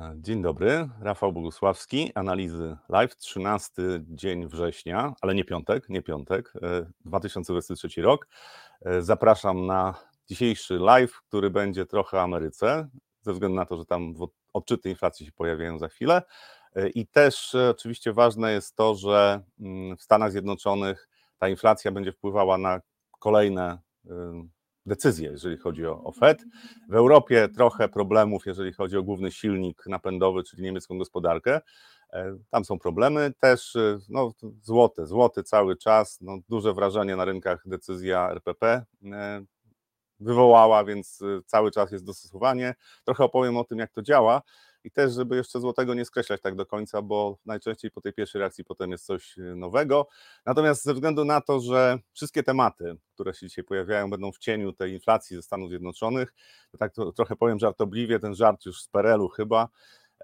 E, dzień dobry, Rafał Bogusławski, analizy live, 13 dzień września, ale nie piątek, nie piątek, 2023 e, rok. E, zapraszam na dzisiejszy live, który będzie trochę Ameryce, ze względu na to, że tam odczyty inflacji się pojawiają za chwilę. I też oczywiście ważne jest to, że mm, w Stanach Zjednoczonych ta inflacja będzie wpływała na kolejne decyzje, jeżeli chodzi o, o Fed. W Europie trochę problemów, jeżeli chodzi o główny silnik napędowy, czyli niemiecką gospodarkę. E, tam są problemy też, e, no, złoty, złoty cały czas, no, duże wrażenie na rynkach decyzja RPP e, wywołała, więc cały czas jest dostosowanie. Trochę opowiem o tym, jak to działa i też, żeby jeszcze złotego nie skreślać tak do końca, bo najczęściej po tej pierwszej reakcji potem jest coś y, nowego. Natomiast ze względu na to, że wszystkie tematy, które się dzisiaj pojawiają, będą w cieniu tej inflacji ze Stanów Zjednoczonych, to tak to, trochę powiem żartobliwie, ten żart już z Perelu chyba,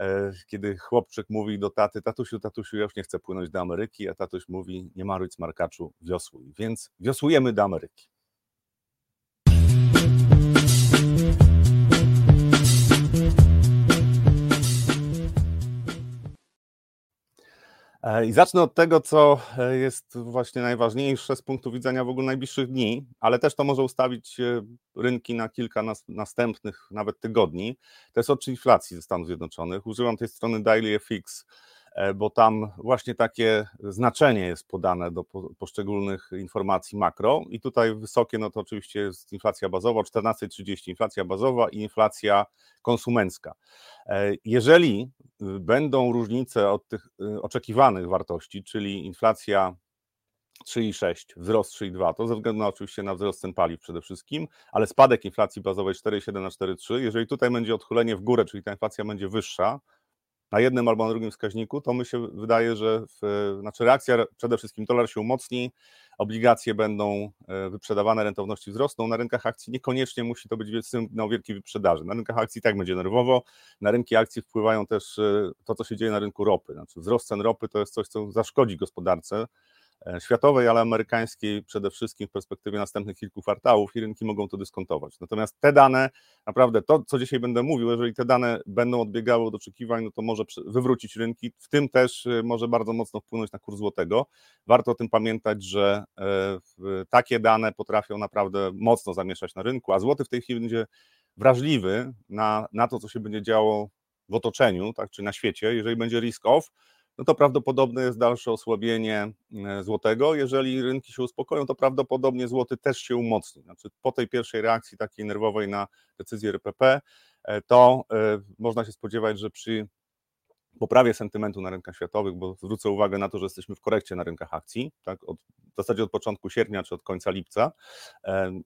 e, kiedy chłopczyk mówi do taty, tatusiu, tatusiu, ja już nie chcę płynąć do Ameryki, a tatuś mówi, nie maruj smarkaczu, wiosłuj. Więc wiosłujemy do Ameryki. I zacznę od tego, co e, jest właśnie najważniejsze z punktu widzenia w ogóle najbliższych dni, ale też to może ustawić e, rynki na kilka nas, następnych, nawet tygodni. To jest od inflacji ze Stanów Zjednoczonych. Używam tej strony Daily FX, bo tam właśnie takie znaczenie jest podane do poszczególnych informacji makro. I tutaj wysokie, no to oczywiście jest inflacja bazowa, 14,30 inflacja bazowa i inflacja konsumencka. Jeżeli będą różnice od tych y, oczekiwanych wartości, czyli inflacja 3,6, wzrost 3,2, to ze względu na, oczywiście na wzrost cen paliw przede wszystkim, ale spadek inflacji bazowej 4,7 na 4,3, jeżeli tutaj będzie odchylenie w górę, czyli ta inflacja będzie wyższa, na jednym albo na drugim wskaźniku, to mi się wydaje, że w, znaczy reakcja przede wszystkim dolar się umocni, obligacje będą e, wyprzedawane, rentowności wzrosną. Na rynkach akcji niekoniecznie musi to być sygnał wielkiej wyprzedaży. Na rynkach akcji tak będzie nerwowo. Na rynki akcji wpływają też e, to, co się dzieje na rynku ropy. Znaczy wzrost cen ropy to jest coś, co zaszkodzi gospodarce światowej, ale amerykańskiej przede wszystkim w perspektywie następnych kilku kwartałów i rynki mogą to dyskontować. Natomiast te dane, naprawdę to, co dzisiaj będę mówił, jeżeli te dane będą odbiegały od oczekiwań, no to może wywrócić rynki, w tym też e, może bardzo mocno wpłynąć na kurs złotego. Warto o tym pamiętać, że e, takie dane potrafią naprawdę mocno zamieszać na rynku, a złoty w tej chwili będzie wrażliwy na, na to, co się będzie działo w otoczeniu, tak, czy na świecie. Jeżeli będzie risk off, no to prawdopodobne jest dalsze osłabienie e, złotego. Jeżeli rynki się uspokoją, to prawdopodobnie złoty też się umocni. Znaczy, po tej pierwszej reakcji takiej nerwowej na decyzję RPP, e, to e, można się spodziewać, że przy poprawie sentymentu na rynkach światowych, bo zwrócę uwagę na to, że jesteśmy w korekcie na rynkach akcji, tak, od, w zasadzie od początku sierpnia czy od końca lipca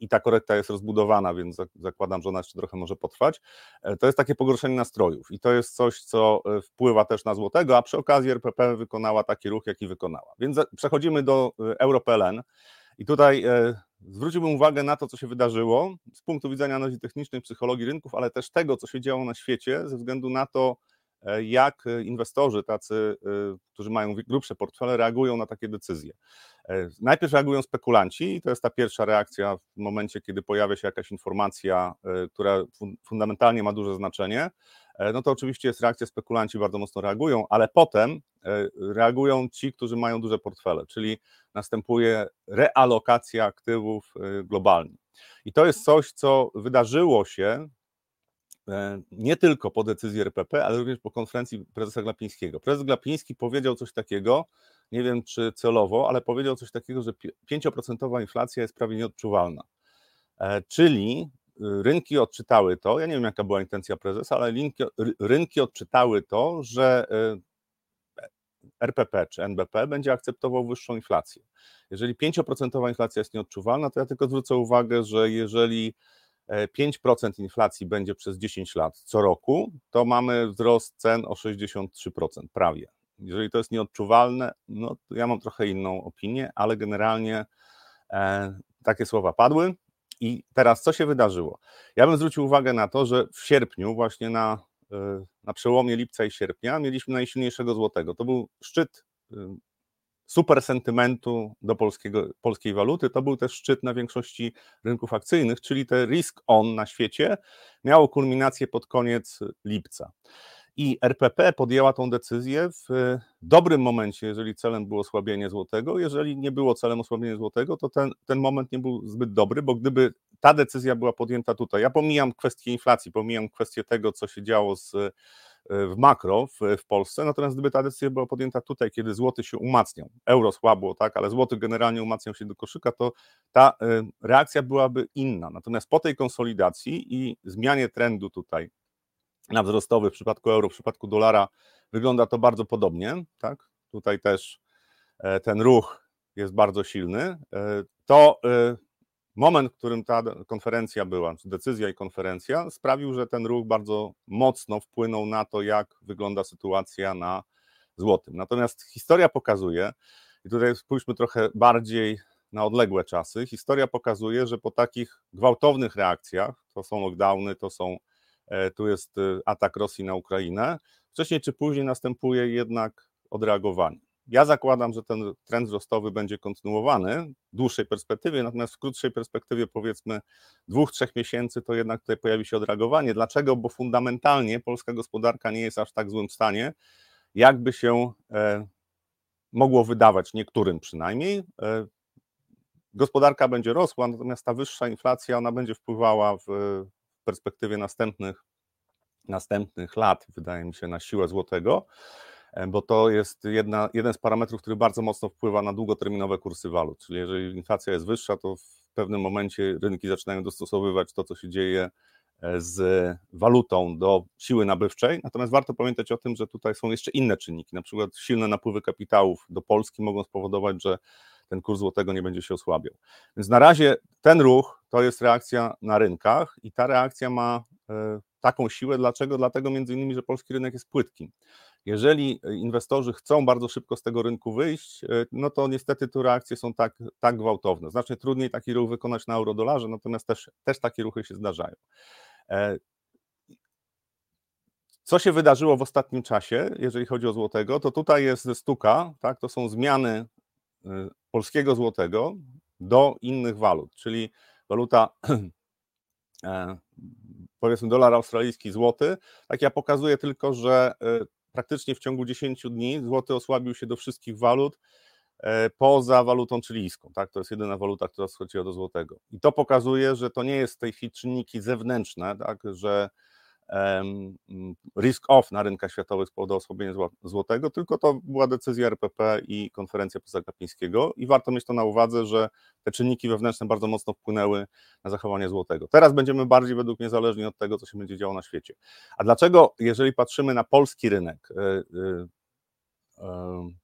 i ta korekta jest rozbudowana, więc zakładam, że ona jeszcze trochę może potrwać. E, to jest takie pogorszenie nastrojów i to jest coś, co e, wpływa też na złotego, a przy okazji RPP wykonała taki ruch, jaki wykonała. Więc przechodzimy do e, EuroPLN i tutaj zwróciłbym uwagę na to, co się wydarzyło z punktu widzenia analizy technicznej, psychologii rynków, ale też tego, co się działo na świecie, ze względu na to, jak inwestorzy, tacy, e, którzy mają grubsze portfele, reagują na takie decyzje. E, najpierw reagują spekulanci, i to jest ta pierwsza reakcja w momencie, kiedy pojawia się jakaś informacja, która fundamentalnie ma duże znaczenie. No to oczywiście jest reakcja, spekulanci bardzo mocno reagują, ale potem reagują ci, którzy mają duże portfele, czyli następuje realokacja aktywów globalnie. I to jest coś, co wydarzyło się E, nie tylko po decyzji RPP, ale również po konferencji prezesa Glapińskiego. Prezes Glapiński powiedział coś takiego, nie wiem czy celowo, ale powiedział coś takiego, że 5% inflacja jest prawie nieodczuwalna. E, czyli y, rynki odczytały to, ja nie wiem jaka była intencja prezesa, ale rynki, rynki odczytały to, że e, RPP czy NBP będzie akceptował wyższą inflację. Jeżeli 5% inflacja jest nieodczuwalna, to ja tylko zwrócę uwagę, że jeżeli 5% inflacji będzie przez 10 lat co roku, to mamy wzrost cen o 63%, prawie. Jeżeli to jest nieodczuwalne, no to ja mam trochę inną opinię, ale generalnie e, takie słowa padły. I teraz co się wydarzyło? Ja bym zwrócił uwagę na to, że w sierpniu, właśnie na, e, na przełomie lipca i sierpnia, mieliśmy najsilniejszego złotego. To był szczyt super sentymentu do polskiego, polskiej waluty. To był też szczyt na większości rynków akcyjnych, czyli te risk on na świecie miało kulminację pod koniec lipca. I RPP podjęła tą decyzję w dobrym momencie, jeżeli celem było osłabienie złotego. Jeżeli nie było celem osłabienie złotego, to ten, ten moment nie był zbyt dobry, bo gdyby ta decyzja była podjęta tutaj, ja pomijam kwestię inflacji, pomijam kwestię tego, co się działo z, w makro w, w Polsce, natomiast gdyby ta decyzja była podjęta tutaj, kiedy złoty się umacniał, euro słabło, tak, ale złoty generalnie umacniał się do koszyka, to ta y, reakcja byłaby inna. Natomiast po tej konsolidacji i zmianie trendu tutaj na wzrostowy w przypadku euro, w przypadku dolara wygląda to bardzo podobnie, tak? Tutaj też e, ten ruch jest bardzo silny. E, to e, moment, w którym ta konferencja była, czy decyzja i konferencja, sprawił, że ten ruch bardzo mocno wpłynął na to, jak wygląda sytuacja na złotym. Natomiast historia pokazuje, i tutaj spójrzmy trochę bardziej na odległe czasy, historia pokazuje, że po takich gwałtownych reakcjach, to są lockdowny, to są E, tu jest e, atak Rosji na Ukrainę. Wcześniej czy później następuje jednak odreagowanie. Ja zakładam, że ten trend wzrostowy będzie kontynuowany w dłuższej perspektywie, natomiast w krótszej perspektywie, powiedzmy dwóch, trzech miesięcy, to jednak tutaj pojawi się odreagowanie. Dlaczego? Bo fundamentalnie polska gospodarka nie jest aż tak złym stanie, jakby się e, mogło wydawać, niektórym przynajmniej. Gospodarka będzie rosła, natomiast ta wyższa inflacja, ona będzie wpływała w perspektywie następnych, następnych lat, wydaje mi się, na siłę złotego, e, bo to jest jedna, jeden z parametrów, który bardzo mocno wpływa na długoterminowe kursy walut. Czyli jeżeli inflacja jest wyższa, to w pewnym momencie rynki zaczynają dostosowywać to, co się dzieje e, z walutą do siły nabywczej. Natomiast warto pamiętać o tym, że tutaj są jeszcze inne czynniki, na przykład silne napływy kapitałów do Polski mogą spowodować, że ten kurs złotego nie będzie się osłabiał. Więc na razie ten ruch to jest reakcja na rynkach i ta reakcja ma e, taką siłę. Dlaczego? Dlatego między innymi, że polski rynek jest płytki. Jeżeli inwestorzy chcą bardzo szybko z tego rynku wyjść, e, no to niestety te reakcje są tak, tak gwałtowne. Znacznie trudniej taki ruch wykonać na eurodolarze, natomiast też, też takie ruchy się zdarzają. E, co się wydarzyło w ostatnim czasie, jeżeli chodzi o złotego, to tutaj jest stuka, tak, to są zmiany polskiego złotego do innych walut, czyli waluta e, powiedzmy dolar australijski, złoty, tak ja pokazuję tylko, że e, praktycznie w ciągu 10 dni złoty osłabił się do wszystkich walut e, poza walutą chilijską, tak, to jest jedyna waluta, która schodziła do złotego. I to pokazuje, że to nie jest w tej chwili czynniki zewnętrzne, tak, że risk off na rynkach światowych spowodował osłabienie złotego, tylko to była decyzja RPP i konferencja Pozakapińskiego i warto mieć to na uwadze, że te czynniki wewnętrzne bardzo mocno wpłynęły na zachowanie złotego. Teraz będziemy bardziej według mnie zależni od tego, co się będzie działo na świecie. A dlaczego, jeżeli patrzymy na polski rynek, e, e,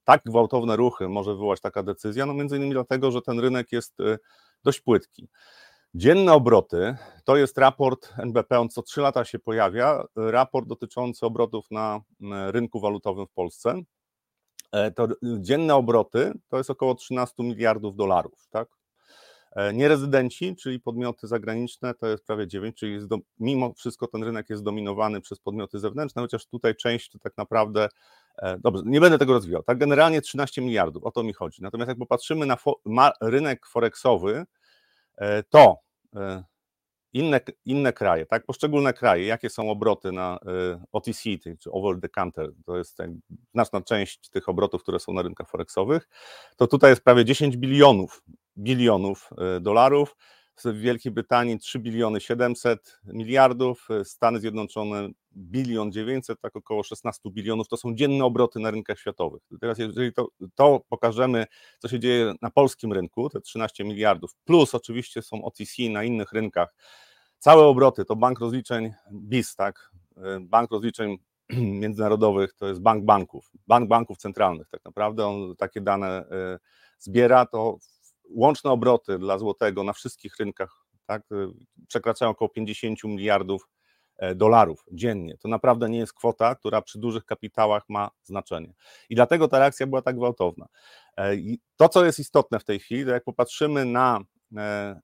tak gwałtowne ruchy może wywołać taka decyzja? No między innymi dlatego, że ten rynek jest dość płytki. Dzienne obroty to jest raport NBP, on co trzy lata się pojawia, raport dotyczący obrotów na rynku walutowym w Polsce. E, to dzienne obroty to jest około 13 miliardów dolarów, tak? E, nierezydenci, czyli podmioty zagraniczne, to jest prawie 9, czyli do, mimo wszystko ten rynek jest dominowany przez podmioty zewnętrzne, chociaż tutaj część to tak naprawdę, e, dobrze, nie będę tego rozwijał, tak generalnie 13 miliardów, o to mi chodzi. Natomiast jak popatrzymy na fo, ma, rynek foreksowy, E, to e, inne, inne kraje, tak, poszczególne kraje, jakie są obroty na e, OTC, czy over the counter, to jest znaczna część tych obrotów, które są na rynkach forexowych, to tutaj jest prawie 10 bilionów, bilionów dolarów, w Wielkiej Brytanii 3 biliony 700 miliardów, Stany Zjednoczone bilion 900, tak około 16 bilionów, to są dzienne obroty na rynkach światowych. Teraz jeżeli to, to pokażemy, co się dzieje na polskim rynku, te 13 miliardów, plus oczywiście są OTC na innych rynkach, całe obroty to bank rozliczeń BIS, tak, bank rozliczeń międzynarodowych to jest bank banków, bank banków centralnych tak naprawdę, on takie dane e, zbiera, to łączne obroty dla złotego na wszystkich rynkach tak, przekraczają około 50 miliardów e, dolarów dziennie. To naprawdę nie jest kwota, która przy dużych kapitałach ma znaczenie. I dlatego ta reakcja była tak gwałtowna. E, to, co jest istotne w tej chwili, to jak popatrzymy na e,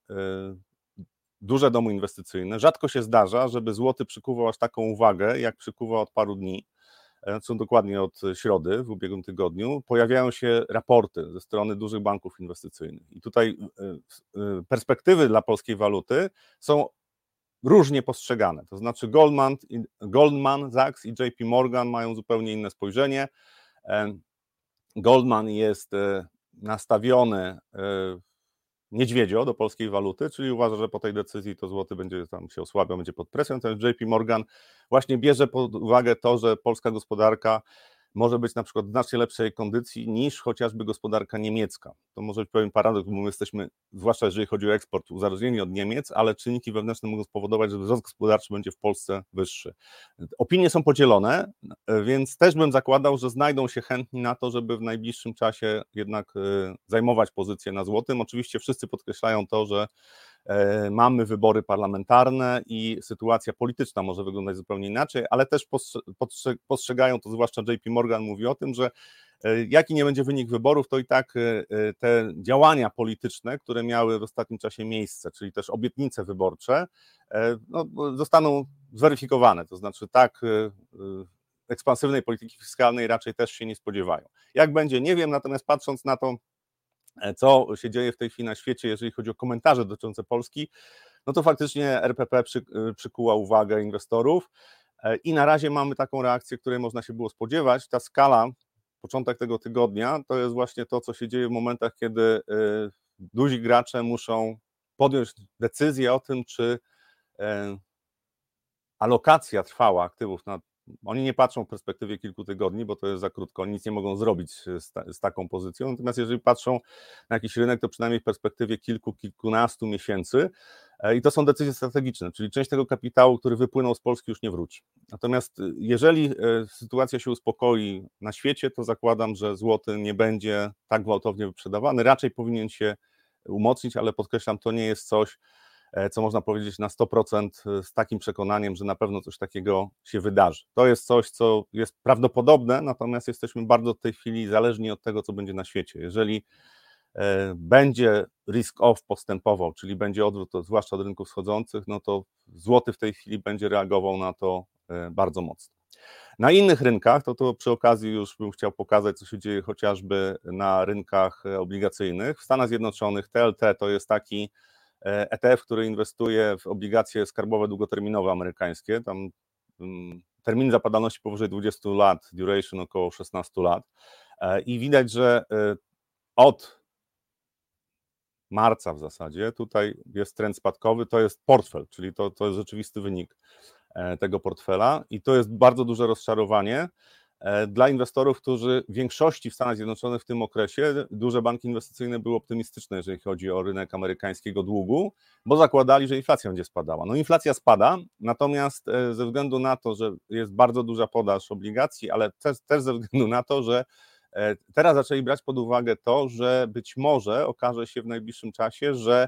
duże domy inwestycyjne, rzadko się zdarza, żeby złoty przykuwał aż taką uwagę, jak przykuwa od paru dni co dokładnie od środy w ubiegłym tygodniu, pojawiają się raporty ze strony dużych banków inwestycyjnych. I tutaj e, e, perspektywy dla polskiej waluty są różnie postrzegane. To znaczy Goldman, Goldman Sachs i JP Morgan mają zupełnie inne spojrzenie. Goldman jest nastawiony niedźwiedzio do polskiej waluty, czyli uważa, że po tej decyzji to złoty będzie tam się osłabiał, będzie pod presją. Natomiast JP Morgan właśnie bierze pod uwagę to, że polska gospodarka może być na przykład w znacznie lepszej kondycji niż chociażby gospodarka niemiecka. To może być pewien paradoks, bo my jesteśmy, zwłaszcza jeżeli chodzi o eksport, uzależnieni od Niemiec, ale czynniki wewnętrzne mogą spowodować, że wzrost gospodarczy będzie w Polsce wyższy. Opinie są podzielone, więc też bym zakładał, że znajdą się chętni na to, żeby w najbliższym czasie jednak e, zajmować pozycję na złotym. Oczywiście wszyscy podkreślają to, że mamy wybory parlamentarne i sytuacja polityczna może wyglądać zupełnie inaczej, ale też postrzegają to, zwłaszcza JP Morgan mówi o tym, że e, jaki nie będzie wynik wyborów, to i tak e, te działania polityczne, które miały w ostatnim czasie miejsce, czyli też obietnice wyborcze, no, zostaną zweryfikowane. To znaczy, tak ekspansywnej polityki fiskalnej raczej też się nie spodziewają. Jak będzie, nie wiem, natomiast patrząc na to, E, co się dzieje w tej chwili na świecie, jeżeli chodzi o komentarze dotyczące Polski, no to faktycznie RPP przy, e, przykuła uwagę inwestorów e, i na razie mamy taką reakcję, której można się było spodziewać. Ta skala, początek tego tygodnia, to jest właśnie to, co się dzieje w momentach, kiedy duzi gracze muszą podjąć decyzję o tym, czy alokacja trwała aktywów na oni nie patrzą w perspektywie kilku tygodni, bo to jest za krótko, oni nic nie mogą zrobić z, ta, z, taką pozycją. Natomiast jeżeli patrzą na jakiś rynek, to przynajmniej w perspektywie kilku, kilkunastu miesięcy. E, I to są decyzje strategiczne, czyli część tego kapitału, który wypłynął z Polski, już nie wróci. Natomiast e, jeżeli e, sytuacja się uspokoi na świecie, to zakładam, że złoty nie będzie tak gwałtownie wyprzedawany. Raczej powinien się umocnić, ale podkreślam, to nie jest coś, co można powiedzieć na 100% e, z takim przekonaniem, że na pewno coś takiego się wydarzy. To jest coś, co jest prawdopodobne, natomiast jesteśmy bardzo w tej chwili zależni od tego, co będzie na świecie. Jeżeli e, będzie risk-off postępował, czyli będzie odwrót, zwłaszcza od rynków wschodzących, no to złoty w tej chwili będzie reagował na to bardzo mocno. Na innych rynkach, to, to przy okazji już bym chciał pokazać, co się dzieje chociażby na rynkach obligacyjnych. W Stanach Zjednoczonych TLT to jest taki ETF, który inwestuje w obligacje skarbowe długoterminowe amerykańskie, tam mm, termin zapadalności powyżej 20 lat, duration około 16 lat. E, i widać, że e, od marca w zasadzie tutaj jest trend spadkowy, to jest portfel, czyli to, to jest rzeczywisty wynik e, tego portfela i to jest bardzo duże rozczarowanie, E, dla inwestorów, którzy w większości w Stanach Zjednoczonych w tym okresie duże banki inwestycyjne były optymistyczne, jeżeli chodzi o rynek amerykańskiego długu, bo zakładali, że inflacja będzie spadała. No inflacja spada, natomiast e, ze względu na to, że jest bardzo duża podaż obligacji, ale też, też ze względu na to, że e, teraz zaczęli brać pod uwagę to, że być może okaże się w najbliższym czasie, że E,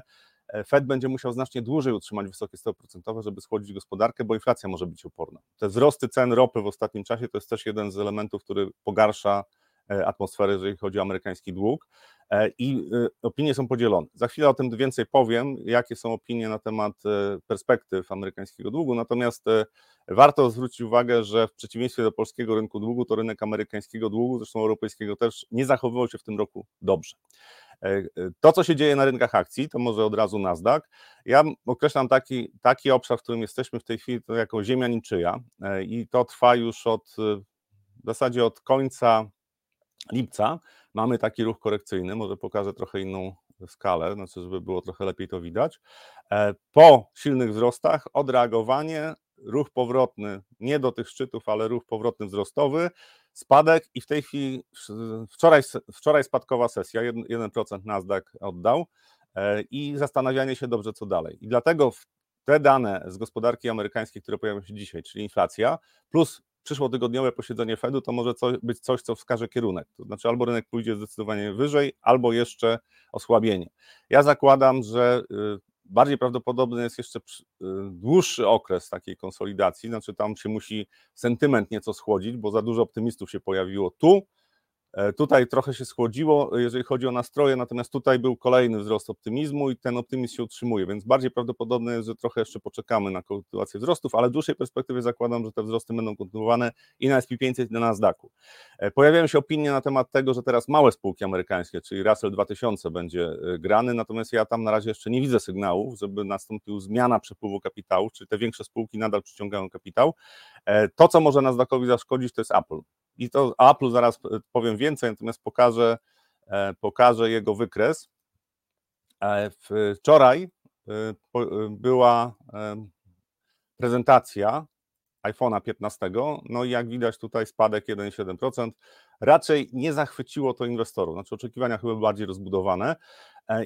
Fed będzie musiał znacznie dłużej utrzymać wysokie stopy procentowe, żeby schłodzić gospodarkę, bo inflacja może być oporna. Te wzrosty cen ropy w ostatnim czasie to jest też jeden z elementów, który pogarsza e, atmosferę, jeżeli chodzi o amerykański dług. E, I opinie są podzielone. Za chwilę o tym więcej powiem, jakie są opinie na temat perspektyw amerykańskiego długu. Natomiast warto zwrócić uwagę, że w przeciwieństwie do polskiego rynku długu, to rynek amerykańskiego długu, zresztą europejskiego też, nie zachowywał się w tym roku dobrze. E, e, to, co się dzieje na rynkach akcji, to może od razu Nasdaq. Ja określam taki, taki obszar, w którym jesteśmy w tej chwili, to jako ziemia niczyja e, i to trwa już od w zasadzie od końca lipca. Mamy taki ruch korekcyjny, może pokażę trochę inną skalę, znaczy, żeby było trochę lepiej to widać. Po silnych wzrostach odreagowanie, ruch powrotny, nie do tych szczytów, ale ruch powrotny wzrostowy, spadek i w tej chwili, wczoraj, wczoraj spadkowa sesja, 1% Nasdaq oddał e, i zastanawianie się dobrze, co dalej. I dlatego te dane z gospodarki amerykańskiej, które pojawią się dzisiaj, czyli inflacja, plus przyszłotygodniowe posiedzenie Fedu, to może coś, być coś, co wskaże kierunek. To znaczy albo rynek pójdzie zdecydowanie wyżej, albo jeszcze osłabienie. Ja zakładam, że y, Bardziej prawdopodobny jest jeszcze y, dłuższy okres takiej konsolidacji, znaczy tam się musi sentyment nieco schłodzić, bo za dużo optymistów się pojawiło tu, tutaj trochę się schłodziło, jeżeli chodzi o nastroje, natomiast tutaj był kolejny wzrost optymizmu i ten optymizm się utrzymuje, więc bardziej prawdopodobne jest, że trochę jeszcze poczekamy na kontynuację wzrostów, ale w dłuższej perspektywie zakładam, że te wzrosty będą kontynuowane i na SP500 i na Nasdaqu. E, pojawiają się opinie na temat tego, że teraz małe spółki amerykańskie, czyli Russell 2000 będzie e, grany, natomiast ja tam na razie jeszcze nie widzę sygnałów, żeby nastąpił zmiana przepływu kapitału, czyli te większe spółki nadal przyciągają kapitał. To, co może Nasdaqowi zaszkodzić, to jest Apple i to Apple zaraz powiem więcej, natomiast pokażę, e, pokażę jego wykres. E, wczoraj e, była prezentacja iPhone'a 15, no i jak widać tutaj spadek 1,7%. Raczej nie zachwyciło to inwestorów, znaczy oczekiwania chyba bardziej rozbudowane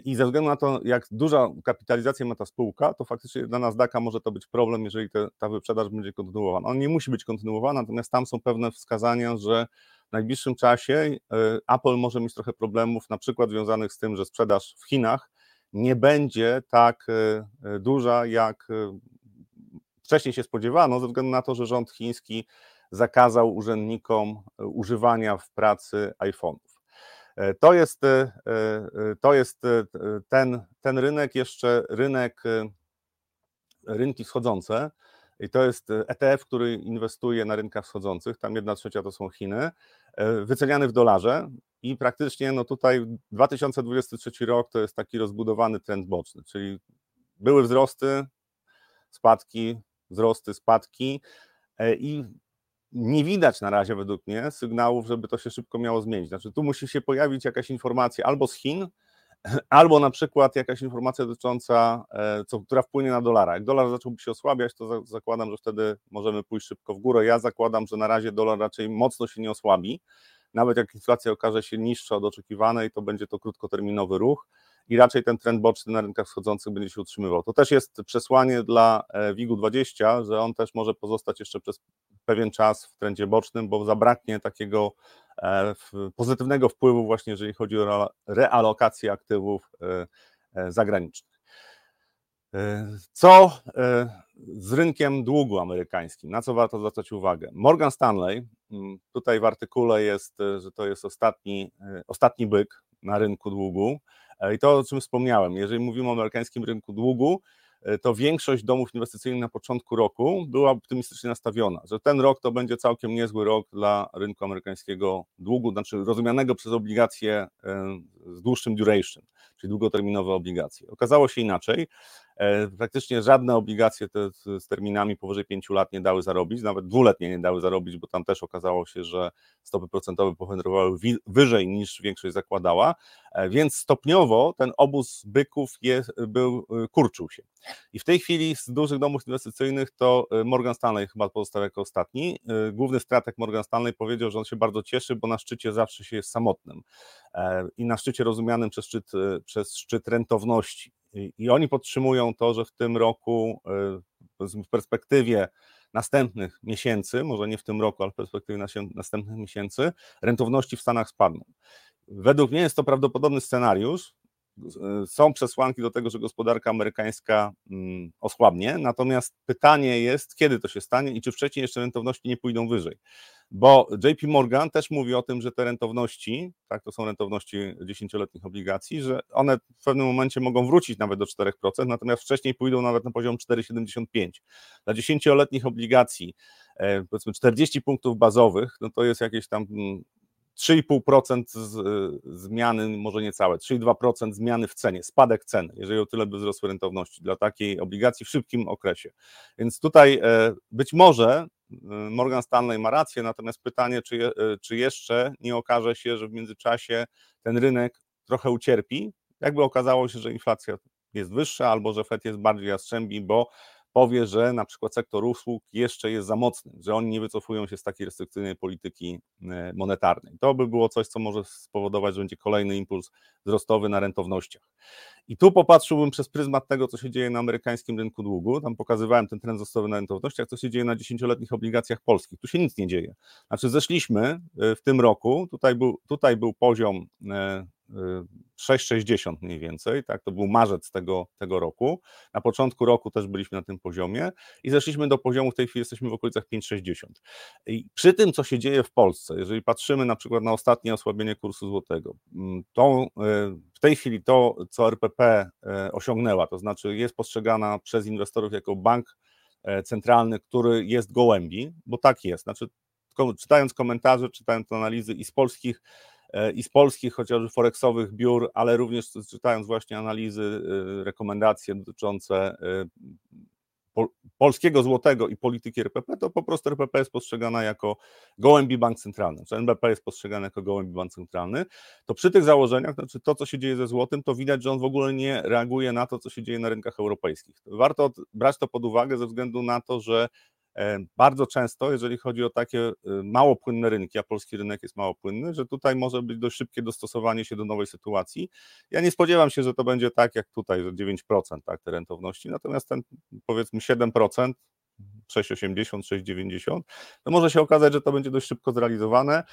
i ze względu na to, jak duża kapitalizacja ma ta spółka, to faktycznie dla Nasdaqa może to być problem, jeżeli te, ta wyprzedaż będzie kontynuowana. On nie musi być kontynuowana, natomiast tam są pewne wskazania, że w najbliższym czasie e, Apple może mieć trochę problemów, na przykład związanych z tym, że sprzedaż w Chinach nie będzie tak e, e, duża, jak wcześniej się spodziewano, ze względu na to, że rząd chiński zakazał urzędnikom używania w pracy iPhone'ów. To jest, to jest ten, ten rynek, jeszcze rynek, rynki wschodzące, i to jest ETF, który inwestuje na rynkach wschodzących, tam jedna trzecia to są Chiny, wyceniany w dolarze i praktycznie no tutaj 2023 rok to jest taki rozbudowany trend boczny, czyli były wzrosty, spadki, wzrosty, spadki e, i nie widać na razie według mnie sygnałów, żeby to się szybko miało zmienić. Znaczy tu musi się pojawić jakaś informacja albo z Chin, albo na przykład jakaś informacja dotycząca, e, co, która wpłynie na dolara. Jak dolar zacząłby się osłabiać, to zakładam, że wtedy możemy pójść szybko w górę. Ja zakładam, że na razie dolar raczej mocno się nie osłabi. Nawet jak inflacja okaże się niższa od oczekiwanej, to będzie to krótkoterminowy ruch i raczej ten trend boczny na rynkach wschodzących będzie się utrzymywał. To też jest przesłanie dla e, WIG-20, że on też może pozostać jeszcze przez pewien czas w trendzie bocznym, bo zabraknie takiego e, pozytywnego wpływu właśnie, jeżeli chodzi o realokację aktywów e, zagranicznych. Co z rynkiem długu amerykańskim? Na co warto zwracać uwagę? Morgan Stanley, mm, tutaj w artykule jest, że to jest ostatni, ostatni byk na rynku długu. E, I to, o czym wspomniałem, jeżeli mówimy o amerykańskim rynku długu, e, to większość domów inwestycyjnych na początku roku była optymistycznie nastawiona, że ten rok to będzie całkiem niezły rok dla rynku amerykańskiego długu, znaczy rozumianego przez obligacje e, z dłuższym duration, czyli długoterminowe obligacje. Okazało się inaczej. E, praktycznie żadne obligacje te z terminami powyżej 5 lat nie dały zarobić, nawet dwuletnie nie dały zarobić, bo tam też okazało się, że stopy procentowe powędrowały wyżej niż większość zakładała, e, więc stopniowo ten obóz byków był, e, kurczył się. I w tej chwili z dużych domów inwestycyjnych to Morgan Stanley chyba pozostał jako ostatni. Główny strateg Morgan Stanley powiedział, że on się bardzo cieszy, bo na szczycie zawsze się jest samotnym i na szczycie rozumianym przez szczyt, przez szczyt rentowności. I oni podtrzymują to, że w tym roku, e, w perspektywie następnych miesięcy, może nie w tym roku, ale w perspektywie następnych miesięcy, rentowności w Stanach spadną. Według mnie jest to prawdopodobny scenariusz, są przesłanki do tego, że gospodarka amerykańska mm, osłabnie, natomiast pytanie jest, kiedy to się stanie i czy wcześniej jeszcze rentowności nie pójdą wyżej. Bo JP Morgan też mówi o tym, że te rentowności, tak, to są rentowności dziesięcioletnich obligacji, że one w pewnym momencie mogą wrócić nawet do 4%, natomiast wcześniej pójdą nawet na poziom 4,75. Dla dziesięcioletnich obligacji e, powiedzmy 40 punktów bazowych, no to jest jakieś tam mm, 3,5% z, zmiany, może niecałe, 3,2% zmiany w cenie, spadek ceny, jeżeli o tyle by wzrosły rentowności dla takiej obligacji w szybkim okresie. Więc tutaj e, być może e, Morgan Stanley ma rację, natomiast pytanie, czy, e, czy jeszcze nie okaże się, że w międzyczasie ten rynek trochę ucierpi, jakby okazało się, że inflacja jest wyższa albo że FED jest bardziej jastrzębi, bo powie, że na przykład sektor usług jeszcze jest za mocny, że oni nie wycofują się z takiej restrykcyjnej polityki e, monetarnej. To by było coś, co może spowodować, że będzie kolejny impuls wzrostowy na rentownościach. I tu popatrzyłbym przez pryzmat tego, co się dzieje na amerykańskim rynku długu. Tam pokazywałem ten trend wzrostowy na rentownościach, co się dzieje na dziesięcioletnich obligacjach polskich. Tu się nic nie dzieje. Znaczy, zeszliśmy e, w tym roku, tutaj był, tutaj był poziom 6,60 mniej więcej, tak, to był marzec tego, tego roku. Na początku roku też byliśmy na tym poziomie i zeszliśmy do poziomu, w tej chwili jesteśmy w okolicach 5,60. I przy tym, co się dzieje w Polsce, jeżeli patrzymy na przykład na ostatnie osłabienie kursu złotego, mm, to w tej chwili to, co RPP osiągnęła, to znaczy jest postrzegana przez inwestorów jako bank centralny, który jest gołębi, bo tak jest, znaczy czytając komentarze, czytając analizy i z polskich E, i z polskich chociażby forexowych biur, ale również czytając właśnie analizy, e, rekomendacje dotyczące e, polskiego złotego i polityki RPP, to po prostu RPP jest postrzegana jako gołębi bank centralny, czy NBP jest postrzegany jako gołębi bank centralny, to przy tych założeniach, znaczy to, co się dzieje ze złotym, to widać, że on w ogóle nie reaguje na to, co się dzieje na rynkach europejskich. Warto brać to pod uwagę ze względu na to, że E, bardzo często, jeżeli chodzi o takie e, mało płynne rynki, a polski rynek jest mało płynny, że tutaj może być dość szybkie dostosowanie się do nowej sytuacji. Ja nie spodziewam się, że to będzie tak jak tutaj, że 9% tak, te rentowności, natomiast ten powiedzmy 7%, 6,80, 6,90, to może się okazać, że to będzie dość szybko zrealizowane.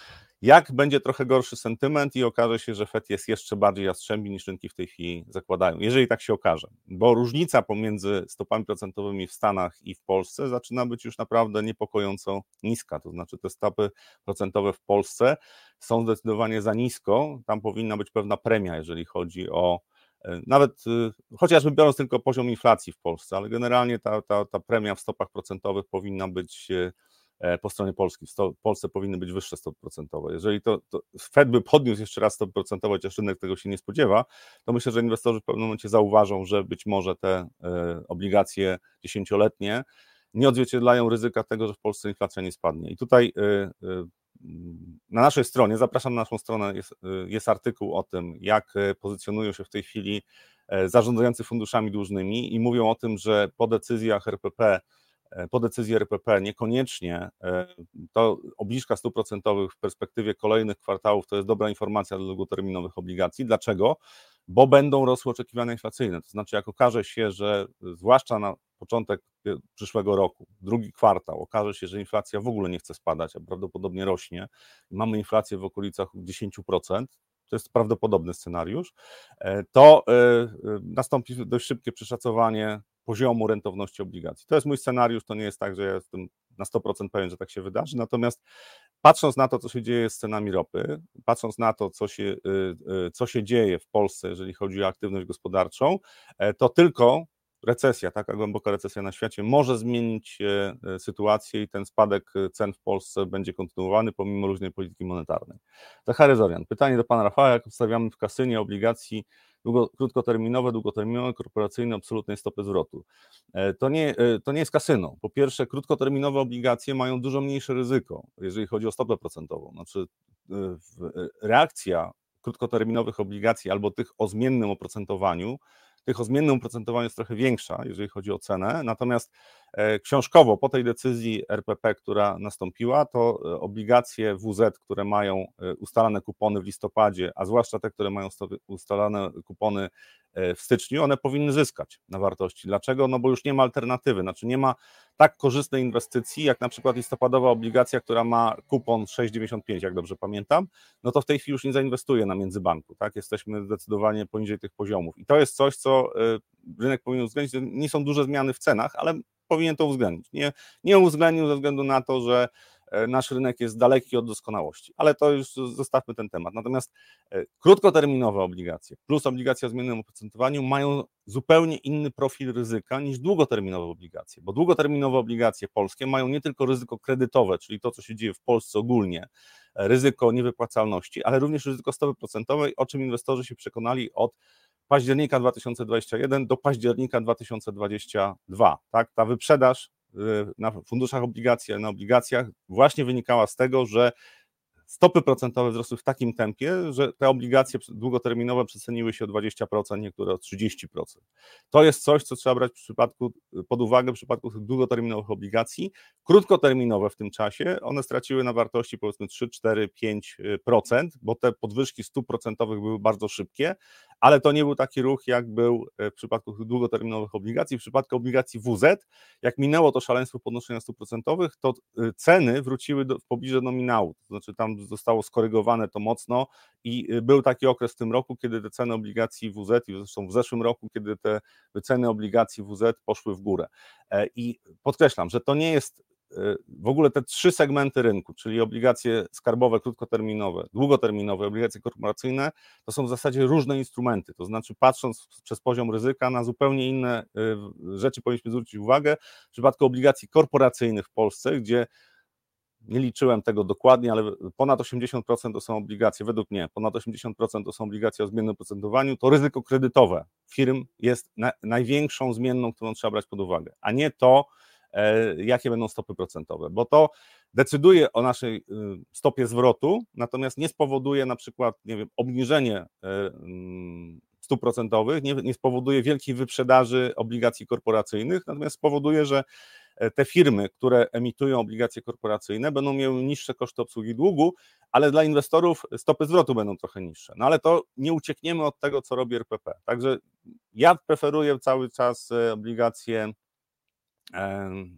Jak będzie trochę gorszy sentyment i okaże się, że FED jest jeszcze bardziej jastrzębi niż rynki w tej chwili zakładają, jeżeli tak się okaże, bo różnica pomiędzy stopami procentowymi w Stanach i w Polsce zaczyna być już naprawdę niepokojąco niska, to znaczy te stopy procentowe w Polsce są zdecydowanie za nisko, tam powinna być pewna premia, jeżeli chodzi o nawet y, chociażby biorąc tylko poziom inflacji w Polsce, ale generalnie ta, ta, ta premia w stopach procentowych powinna być e, e, po stronie polskiej. W Polsce powinny być wyższe stopy procentowe. Jeżeli to, to Fed by podniósł jeszcze raz stopy procentowe, chociaż rynek tego się nie spodziewa, to myślę, że inwestorzy w pewnym momencie zauważą, że być może te obligacje dziesięcioletnie nie odzwierciedlają ryzyka tego, że w Polsce inflacja nie spadnie. I tutaj na naszej stronie, zapraszam na naszą stronę, jest, jest artykuł o tym, jak e, pozycjonują się w tej chwili e, zarządzający funduszami dłużnymi i mówią o tym, że po decyzjach RPP, e, po decyzji RPP niekoniecznie to obniżka stóp procentowych w perspektywie kolejnych kwartałów to jest dobra informacja dla długoterminowych obligacji. Dlaczego? Bo będą rosły oczekiwania inflacyjne. To znaczy, jak okaże się, że zwłaszcza na początek przyszłego roku, drugi kwartał, okaże się, że inflacja w ogóle nie chce spadać, a prawdopodobnie rośnie, mamy inflację w okolicach 10%, to jest prawdopodobny scenariusz, e, to e, e, nastąpi dość szybkie przeszacowanie poziomu rentowności obligacji. To jest mój scenariusz, to nie jest tak, że ja jestem na 100% pewien, że tak się wydarzy, natomiast patrząc na to, co się dzieje z cenami ropy, patrząc na to, co się, co się dzieje w Polsce, jeżeli chodzi o aktywność gospodarczą, to tylko recesja, taka głęboka recesja na świecie może zmienić e, e, sytuację i ten spadek e, cen w Polsce będzie kontynuowany pomimo różnej polityki monetarnej. Zachary Zorian, pytanie do pana Rafała, jak obstawiamy w kasynie obligacji długo, krótkoterminowe, długoterminowe, korporacyjne, absolutnej stopy zwrotu. To nie, to nie jest kasyno. Po pierwsze, krótkoterminowe obligacje mają dużo mniejsze ryzyko, jeżeli chodzi o stopę procentową. Znaczy, reakcja krótkoterminowych obligacji albo tych o zmiennym oprocentowaniu tych o zmiennym oprocentowaniu jest trochę większa, jeżeli chodzi o cenę, natomiast książkowo po tej decyzji RPP, która nastąpiła, to e, obligacje WZ, które mają e, ustalane kupony w listopadzie, a zwłaszcza te, które mają ustalane kupony w styczniu, one powinny zyskać na wartości. Dlaczego? No bo już nie ma alternatywy, znaczy nie ma tak korzystnej inwestycji, jak na przykład listopadowa obligacja, która ma kupon 6,95, jak dobrze pamiętam, no to w tej chwili już nie zainwestuje na międzybanku, tak? Jesteśmy zdecydowanie poniżej tych poziomów. I to jest coś, co rynek powinien uwzględnić. Nie są duże zmiany w cenach, ale powinien to uwzględnić. Nie, nie uwzględnił ze względu na to, że E, nasz rynek jest daleki od doskonałości, ale to już zostawmy ten temat. Natomiast e, krótkoterminowe obligacje plus obligacja o zmiennym oprocentowaniu mają zupełnie inny profil ryzyka niż długoterminowe obligacje, bo długoterminowe obligacje polskie mają nie tylko ryzyko kredytowe, czyli to, co się dzieje w Polsce ogólnie, e, ryzyko niewypłacalności, ale również ryzyko stopy procentowej, o czym inwestorzy się przekonali od października 2021 do października 2022. Tak? Ta wyprzedaż na funduszach obligacji, na obligacjach właśnie wynikała z tego, że stopy procentowe wzrosły w takim tempie, że te obligacje długoterminowe przeceniły się o 20%, niektóre o 30%. To jest coś, co trzeba brać w przypadku, pod uwagę w przypadku tych długoterminowych obligacji. Krótkoterminowe w tym czasie, one straciły na wartości powiedzmy 3, 4, 5%, bo te podwyżki stóp procentowych były bardzo szybkie, ale to nie był taki ruch, jak był e, w przypadku długoterminowych obligacji. W przypadku obligacji WZ, jak minęło to szaleństwo podnoszenia stóp procentowych, to e, ceny wróciły do, w pobliże nominału, to znaczy tam zostało skorygowane to mocno i był taki okres w tym roku, kiedy te ceny obligacji WZ, i zresztą w zeszłym roku, kiedy te wyceny obligacji WZ poszły w górę. I podkreślam, że to nie jest w ogóle te trzy segmenty rynku, czyli obligacje skarbowe, krótkoterminowe, długoterminowe, obligacje korporacyjne, to są w zasadzie różne instrumenty. To znaczy, patrząc przez poziom ryzyka na zupełnie inne y, rzeczy, powinniśmy zwrócić uwagę. W przypadku obligacji korporacyjnych w Polsce, gdzie nie liczyłem tego dokładnie, ale ponad 80% to są obligacje, według mnie, ponad 80% to są obligacje o zmiennym procentowaniu, to ryzyko kredytowe firm jest na, największą zmienną, którą trzeba brać pod uwagę, a nie to, E, jakie będą stopy procentowe, bo to decyduje o naszej y, stopie zwrotu, natomiast nie spowoduje na przykład, nie wiem, obniżenie e, mm, stóp procentowych, nie, nie spowoduje wielkiej wyprzedaży obligacji korporacyjnych, natomiast spowoduje, że te firmy, które emitują obligacje korporacyjne, będą miały niższe koszty obsługi długu, ale dla inwestorów stopy zwrotu będą trochę niższe. No ale to nie uciekniemy od tego, co robi RPP. Także ja preferuję cały czas obligacje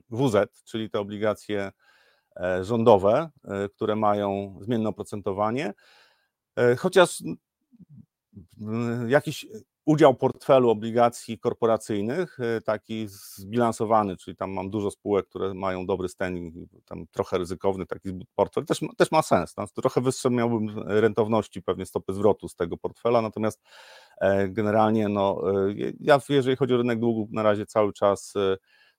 WZ, czyli te obligacje e, rządowe, e, które mają zmienne oprocentowanie, e, chociaż jakiś udział portfelu obligacji korporacyjnych, taki zbilansowany, czyli tam mam dużo spółek, które mają dobry standing, tam trochę ryzykowny taki portfel, też, też ma sens. Tam trochę wyższe miałbym rentowności, pewnie stopy zwrotu z tego portfela, natomiast generalnie no, ja jeżeli chodzi o rynek długu, na razie cały czas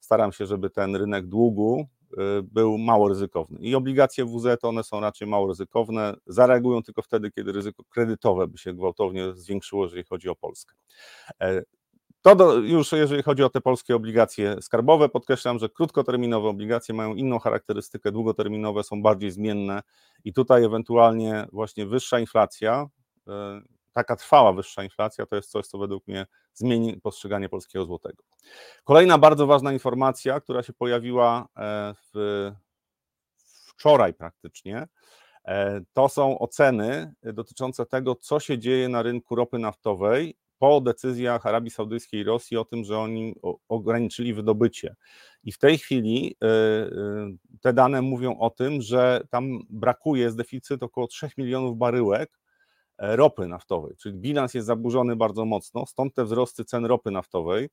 staram się, żeby ten rynek długu y, był mało ryzykowny. I obligacje WZ one są raczej mało ryzykowne, zareagują tylko wtedy, kiedy ryzyko kredytowe by się gwałtownie zwiększyło, jeżeli chodzi o Polskę. E, to do, już jeżeli chodzi o te polskie obligacje skarbowe, podkreślam, że krótkoterminowe obligacje mają inną charakterystykę, długoterminowe są bardziej zmienne i tutaj ewentualnie właśnie wyższa inflacja y, taka trwała wyższa inflacja to jest coś, co według mnie zmieni postrzeganie polskiego złotego. Kolejna bardzo ważna informacja, która się pojawiła e, w, wczoraj praktycznie, e, to są oceny dotyczące tego, co się dzieje na rynku ropy naftowej po decyzjach Arabii Saudyjskiej i Rosji o tym, że oni ograniczyli wydobycie. I w tej chwili e, te dane mówią o tym, że tam brakuje, jest deficyt około 3 milionów baryłek ropy naftowej, czyli bilans jest zaburzony bardzo mocno, stąd te wzrosty cen ropy naftowej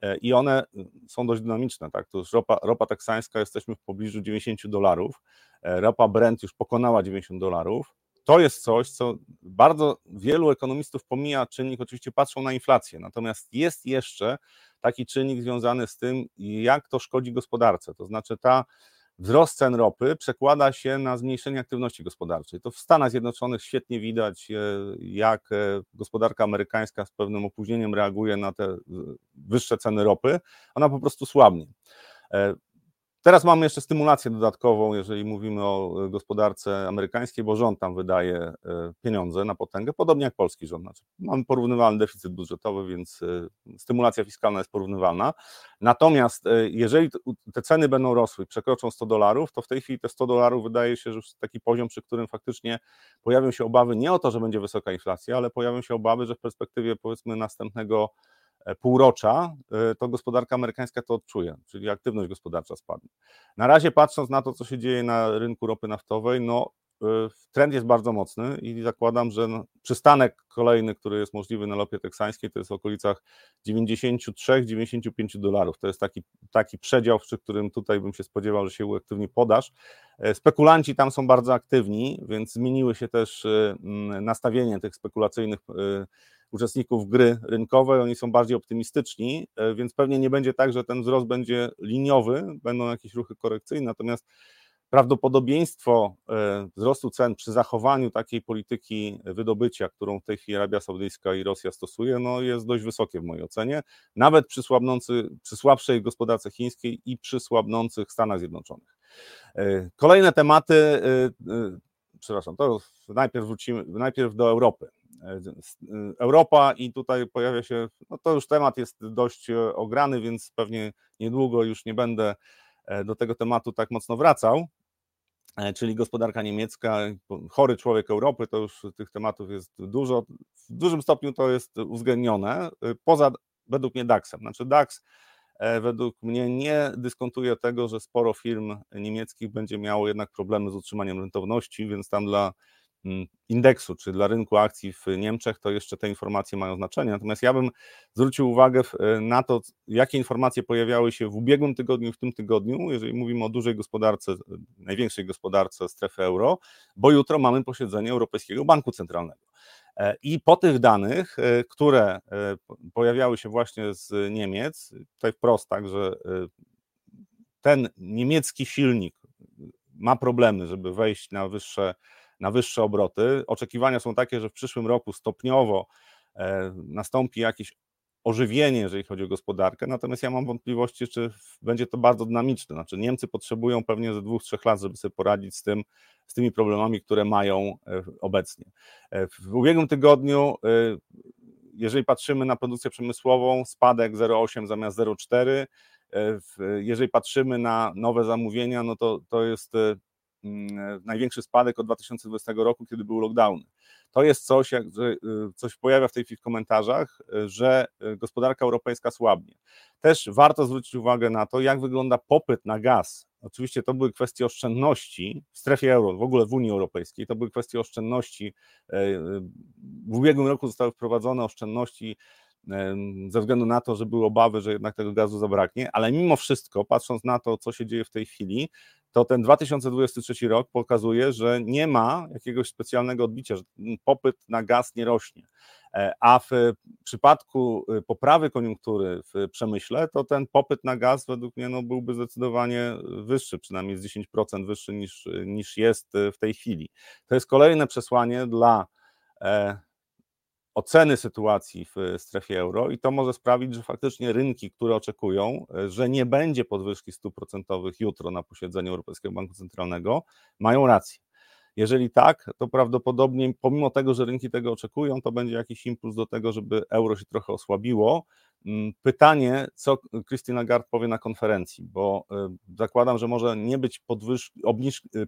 e, i one mm, są dość dynamiczne, tak, to już ropa, ropa teksańska, jesteśmy w pobliżu 90 dolarów, e, ropa Brent już pokonała 90 dolarów, to jest coś, co bardzo wielu ekonomistów pomija czynnik, oczywiście patrzą na inflację, natomiast jest jeszcze taki czynnik związany z tym, jak to szkodzi gospodarce, to znaczy ta wzrost cen ropy przekłada się na zmniejszenie aktywności gospodarczej. To w Stanach Zjednoczonych świetnie widać, e, jak e, gospodarka amerykańska z pewnym opóźnieniem reaguje na te wyższe ceny ropy. Ona po prostu słabnie. Teraz mamy jeszcze stymulację dodatkową, jeżeli mówimy o e, gospodarce amerykańskiej, bo rząd tam wydaje e, pieniądze na potęgę, podobnie jak polski rząd. Znaczy, mamy porównywalny deficyt budżetowy, więc e, stymulacja fiskalna jest porównywalna. Natomiast jeżeli te ceny będą rosły, przekroczą 100 dolarów, to w tej chwili te 100 dolarów wydaje się, że już taki poziom, przy którym faktycznie pojawią się obawy nie o to, że będzie wysoka inflacja, ale pojawią się obawy, że w perspektywie powiedzmy następnego półrocza, e, to gospodarka amerykańska to odczuje, czyli aktywność gospodarcza spadnie. Na razie patrząc na to, co się dzieje na rynku ropy naftowej, no e, trend jest bardzo mocny i zakładam, że no, przystanek kolejny, który jest możliwy na lopie teksańskiej, to jest w okolicach 93-95 dolarów. To jest taki, taki przedział, przy którym tutaj bym się spodziewał, że się uaktywni podaż. Spekulanci tam są bardzo aktywni, więc zmieniły się też nastawienie tych spekulacyjnych uczestników gry rynkowej, oni są bardziej optymistyczni, e, więc pewnie nie będzie tak, że ten wzrost będzie liniowy, będą jakieś ruchy korekcyjne, natomiast prawdopodobieństwo e, wzrostu cen przy zachowaniu takiej polityki wydobycia, którą w tej chwili Arabia Saudyjska i Rosja stosuje, no jest dość wysokie w mojej ocenie, nawet przy, słabnący, przy słabszej gospodarce chińskiej i przy słabnących Stanach Zjednoczonych. E, kolejne tematy, przepraszam, to najpierw wrócimy, najpierw do Europy. E, Europa i tutaj pojawia się, no to już temat jest dość e, ograny, więc pewnie niedługo już nie będę e, do tego tematu tak mocno wracał, czyli gospodarka niemiecka, chory człowiek Europy, to już tych tematów jest dużo, w dużym stopniu to jest uwzględnione, poza według mnie DAX-em, znaczy DAX według mnie nie dyskontuje tego, że sporo firm niemieckich będzie miało jednak problemy z utrzymaniem rentowności, więc tam dla indeksu, czy dla rynku akcji w Niemczech, to jeszcze te informacje mają znaczenie. Natomiast ja bym zwrócił uwagę e, na to, jakie informacje pojawiały się w ubiegłym tygodniu, w tym tygodniu, jeżeli mówimy o dużej gospodarce, e, największej gospodarce strefy euro, bo jutro mamy posiedzenie Europejskiego Banku Centralnego. E, I po tych danych, które pojawiały się właśnie z Niemiec, tutaj wprost tak, że ten niemiecki silnik ma problemy, żeby wejść na wyższe na wyższe obroty. Oczekiwania są takie, że w przyszłym roku stopniowo e, nastąpi jakieś ożywienie, jeżeli chodzi o gospodarkę, natomiast ja mam wątpliwości, czy będzie to bardzo dynamiczne. Znaczy Niemcy potrzebują pewnie ze dwóch, trzech lat, żeby sobie poradzić z tym, z tymi problemami, które mają e, obecnie. E, w ubiegłym tygodniu, jeżeli patrzymy na produkcję przemysłową, spadek 0,8 zamiast 0,4. Jeżeli patrzymy na nowe zamówienia, no to, to jest największy spadek od 2020 roku, kiedy był lockdown. To jest coś, jak, że y, coś pojawia w tej chwili w komentarzach, y, że y, gospodarka europejska słabnie. Też warto zwrócić uwagę na to, jak wygląda popyt na gaz. Oczywiście to były kwestie oszczędności w strefie euro, w ogóle w Unii Europejskiej, to były kwestie oszczędności. W ubiegłym roku zostały wprowadzone oszczędności ze względu na to, że były obawy, że jednak tego gazu zabraknie, ale mimo wszystko, patrząc na to, co się dzieje w tej chwili, to ten 2023 rok pokazuje, że nie ma jakiegoś specjalnego odbicia, że popyt na gaz nie rośnie. E, a w przypadku y, poprawy koniunktury w przemyśle, to ten popyt na gaz według mnie no, byłby zdecydowanie wyższy, przynajmniej z 10% wyższy niż, niż jest w tej chwili. To jest kolejne przesłanie dla e, oceny sytuacji w strefie euro i to może sprawić, że faktycznie rynki, które oczekują, e, że nie będzie podwyżki stóp procentowych jutro na posiedzeniu Europejskiego Banku Centralnego, mają rację. Jeżeli tak, to prawdopodobnie pomimo tego, że rynki tego oczekują, to będzie jakiś impuls do tego, żeby euro się trochę osłabiło. Mm, pytanie, co Christine Lagarde powie na konferencji, bo e, zakładam, że może nie być podwyżki,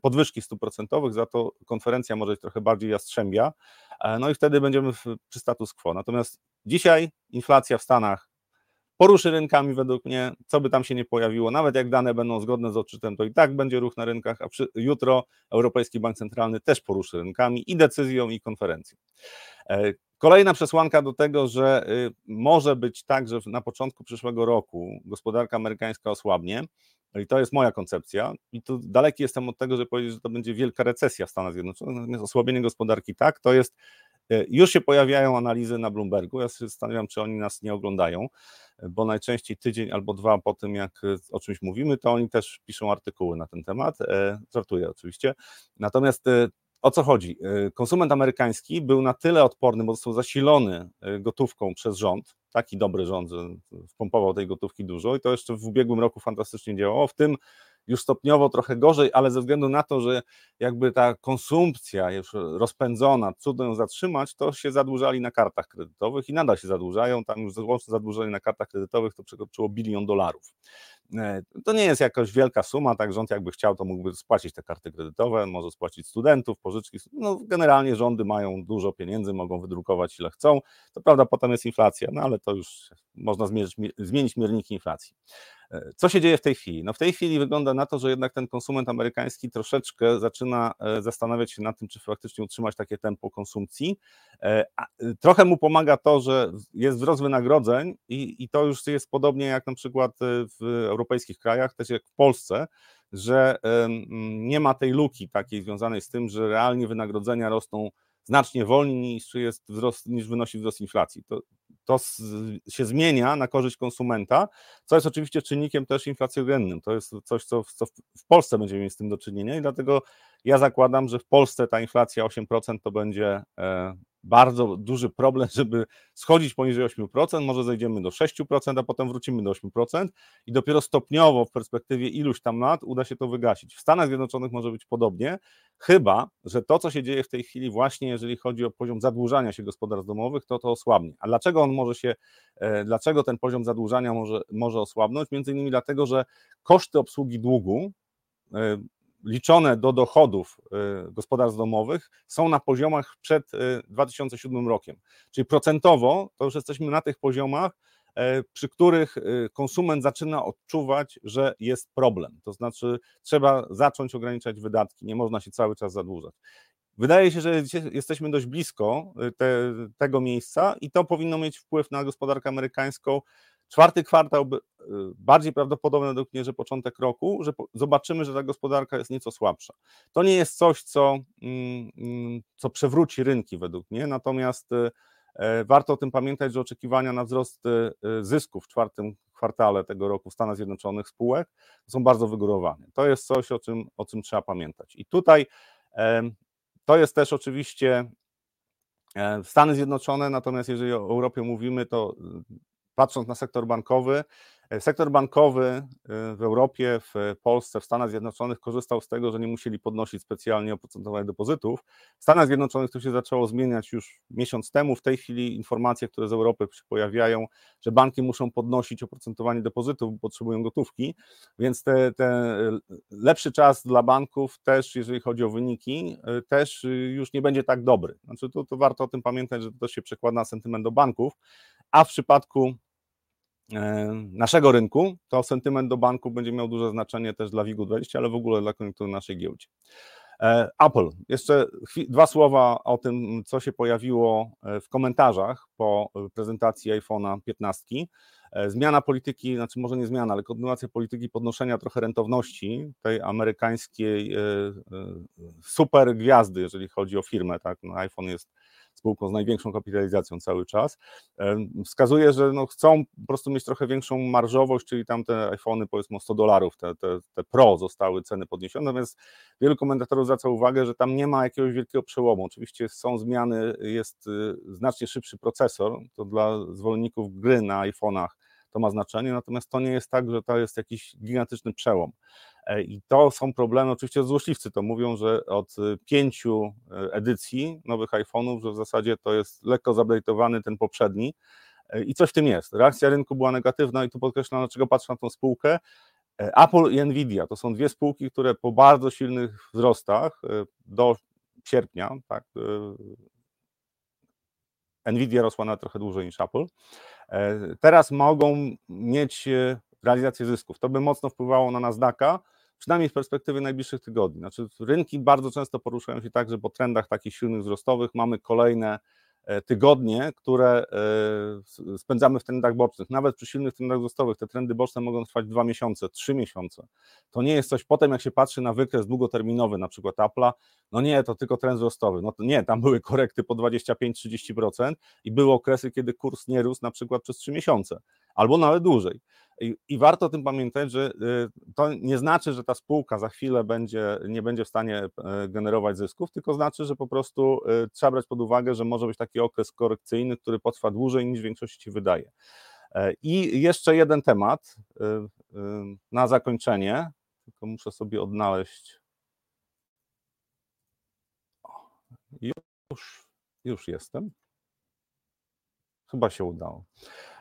podwyżki stóp procentowych, za to konferencja może być trochę bardziej jastrzębia, e, no i wtedy będziemy w, przy status quo. Natomiast dzisiaj inflacja w Stanach poruszy rynkami według mnie, co by tam się nie pojawiło, nawet jak dane będą zgodne z odczytem, to i tak będzie ruch na rynkach, a przy, jutro Europejski Bank Centralny też poruszy rynkami i decyzją, i konferencją. Kolejna przesłanka do tego, że y, może być tak, że na początku przyszłego roku gospodarka amerykańska osłabnie, i to jest moja koncepcja, i tu daleki jestem od tego, żeby powiedzieć, że to będzie wielka recesja w Stanach Zjednoczonych, natomiast osłabienie gospodarki tak, to jest E, już się pojawiają analizy na Bloombergu. Ja się zastanawiam, czy oni nas nie oglądają, bo najczęściej tydzień albo dwa po tym, jak e, o czymś mówimy, to oni też piszą artykuły na ten temat. E, żartuję oczywiście. Natomiast o co chodzi? Konsument amerykański był na tyle odporny, bo został zasilony gotówką przez rząd, taki dobry rząd, że wpompował tej gotówki dużo i to jeszcze w ubiegłym roku fantastycznie działało. W tym już stopniowo trochę gorzej, ale ze względu na to, że jakby ta konsumpcja już rozpędzona, trudno ją zatrzymać, to się zadłużali na kartach kredytowych i nadal się zadłużają. Tam już łączne zadłużenie na kartach kredytowych to przekroczyło bilion dolarów. E, to nie jest jakaś wielka suma, tak rząd jakby chciał, to mógłby spłacić te karty kredytowe, może spłacić studentów, pożyczki. No, generalnie rządy mają dużo pieniędzy, mogą wydrukować ile chcą. To prawda, potem jest inflacja, no ale to już można zmierzyć, zmienić mierniki inflacji. E, co się dzieje w tej chwili? No w tej chwili wygląda na to, że jednak ten konsument amerykański troszeczkę zaczyna e, zastanawiać się nad tym, czy faktycznie utrzymać takie tempo konsumpcji. Trochę mu pomaga to, że jest wzrost wynagrodzeń i, i to już jest podobnie jak na przykład w europejskich krajach, też jak w Polsce, że nie ma tej luki takiej związanej z tym, że realnie wynagrodzenia rosną znacznie wolniej niż, jest wzrost, niż wynosi wzrost inflacji. To, to się zmienia na korzyść konsumenta, co jest oczywiście czynnikiem też inflacjogennym. To jest coś, co, co w Polsce będziemy mieć z tym do czynienia i dlatego ja zakładam, że w Polsce ta inflacja 8% to będzie e, bardzo duży problem, żeby schodzić poniżej 8%, może zejdziemy do 6%, a potem wrócimy do 8% i dopiero stopniowo w perspektywie iluś tam lat uda się to wygasić. W Stanach Zjednoczonych może być podobnie, chyba, że to, co się dzieje w tej chwili właśnie, jeżeli chodzi o poziom zadłużania się gospodarstw domowych, to to osłabnie. A dlaczego on może się, e, dlaczego ten poziom zadłużania może, może osłabnąć? Między innymi dlatego, że koszty obsługi długu e, liczone do dochodów y, gospodarstw domowych są na poziomach przed 2007 y, rokiem. Czyli procentowo to już jesteśmy na tych poziomach, przy których konsument zaczyna odczuwać, że jest problem. To znaczy, trzeba zacząć ograniczać wydatki, nie można się cały czas zadłużać. Wydaje się, że jesteśmy dość blisko te, tego miejsca i to powinno mieć wpływ na gospodarkę amerykańską Czwarty kwartał y, bardziej prawdopodobne mnie, że początek roku, że zobaczymy, że ta gospodarka jest nieco słabsza. To nie jest coś, co, mm, mm, co przewróci rynki według mnie, natomiast y, e, warto o tym pamiętać, że oczekiwania na wzrost y, zysków w czwartym kwartale tego roku w Stanach Zjednoczonych spółek są bardzo wygórowane. To jest coś, o czym, o czym trzeba pamiętać. I tutaj to jest też oczywiście e, Stany Zjednoczone, natomiast jeżeli o Europie mówimy, to patrząc na sektor bankowy, e, sektor bankowy e, w Europie, w Polsce, w Stanach Zjednoczonych korzystał z tego, że nie musieli podnosić specjalnie oprocentowania depozytów. W Stanach Zjednoczonych to się zaczęło zmieniać już miesiąc temu. W tej chwili informacje, które z Europy się pojawiają, że banki muszą podnosić oprocentowanie depozytów, bo potrzebują gotówki, więc te, te lepszy czas dla banków też, jeżeli chodzi o wyniki, e, też już nie będzie tak dobry. Znaczy to, to warto o tym pamiętać, że to się przekłada na sentyment do banków, a w przypadku naszego rynku, to sentyment do banku będzie miał duże znaczenie też dla WIG-20, ale w ogóle dla koniunktury naszej giełdzie. E, Apple. Jeszcze dwa słowa o tym, co się pojawiło e, w komentarzach po prezentacji iPhone'a 15. Zmiana polityki, znaczy może nie zmiana, ale kontynuacja polityki podnoszenia trochę rentowności tej amerykańskiej super gwiazdy, jeżeli chodzi o firmę. Tak? No, iPhone jest spółką z największą kapitalizacją cały czas, wskazuje, że no chcą po prostu mieć trochę większą marżowość, czyli tam te iPhony powiedzmy o 100 dolarów, te, te, te Pro zostały ceny podniesione, natomiast wielu komentatorów zwraca uwagę, że tam nie ma jakiegoś wielkiego przełomu. Oczywiście są zmiany, jest y, znacznie szybszy procesor, to dla zwolenników gry na iPhone'ach to ma znaczenie, natomiast to nie jest tak, że to jest jakiś gigantyczny przełom. E, I to są problemy, oczywiście złośliwcy to mówią, że od y, pięciu e, edycji nowych iPhone'ów, że w zasadzie to jest lekko zupdate'owany ten poprzedni e, i coś w tym jest. Reakcja rynku była negatywna i tu podkreślam, dlaczego patrzę na tą spółkę. Apple i Nvidia to są dwie spółki, które po bardzo silnych wzrostach do sierpnia, tak, Nvidia rosła na trochę dłużej niż Apple, teraz mogą mieć realizację zysków. To by mocno wpływało na Nasdaqa, przynajmniej w perspektywie najbliższych tygodni. Znaczy, rynki bardzo często poruszają się tak, że po trendach takich silnych wzrostowych mamy kolejne e, tygodnie, które e, spędzamy w trendach bocznych. Nawet przy silnych trendach wzrostowych te trendy boczne mogą trwać dwa miesiące, trzy miesiące. To nie jest coś, potem jak się patrzy na wykres długoterminowy, na przykład Apple'a, no nie, to tylko trend wzrostowy. No nie, tam były korekty po 25-30% i były okresy, kiedy kurs nie rósł na przykład przez trzy miesiące, albo nawet dłużej. I, I, warto o tym pamiętać, że y, to nie znaczy, że ta spółka za chwilę będzie, nie będzie w stanie e, generować zysków, tylko znaczy, że po prostu y, trzeba brać pod uwagę, że może być taki okres korekcyjny, który potrwa dłużej niż większości się wydaje. E, I jeszcze jeden temat y, na zakończenie, tylko muszę sobie odnaleźć. Już, już jestem. Chyba się udało.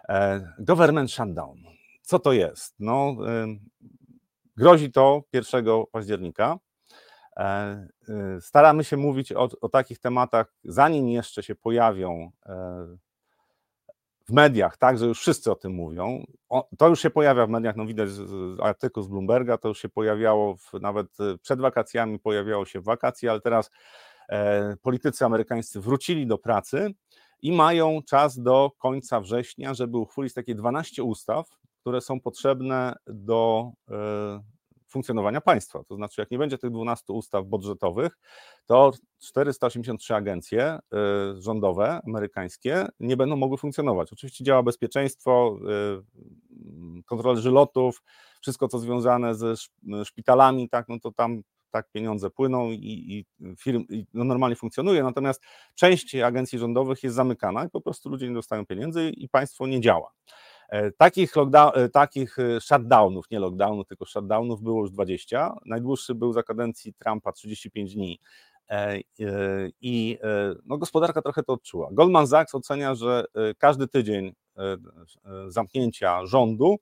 E, government shutdown. Co to jest? No, grozi to 1 października. E, y, staramy się mówić o, o takich tematach, zanim jeszcze się pojawią e, w mediach, tak, że już wszyscy o tym mówią. O, to już się pojawia w mediach, no widać artykuł z Bloomberga, to już się pojawiało w, nawet przed wakacjami, pojawiało się w wakacji, ale teraz e, politycy amerykańscy wrócili do pracy i mają czas do końca września, żeby uchwalić takie 12 ustaw, które są potrzebne do e, funkcjonowania państwa. To znaczy, jak nie będzie tych 12 ustaw budżetowych, to 483 agencje e, rządowe amerykańskie nie będą mogły funkcjonować. Oczywiście działa bezpieczeństwo, e, kontrolerzy lotów, wszystko co związane ze szpitalami, tak, no to tam tak pieniądze płyną i, i firm i no normalnie funkcjonuje, natomiast część agencji rządowych jest zamykana i po prostu ludzie nie dostają pieniędzy i państwo nie działa. E, takich, e, takich e, shutdownów, nie lockdownów, tylko shutdownów było już 20. Najdłuższy był za kadencji Trumpa 35 dni. I no, gospodarka trochę to odczuła. Goldman Sachs ocenia, że każdy tydzień zamknięcia rządu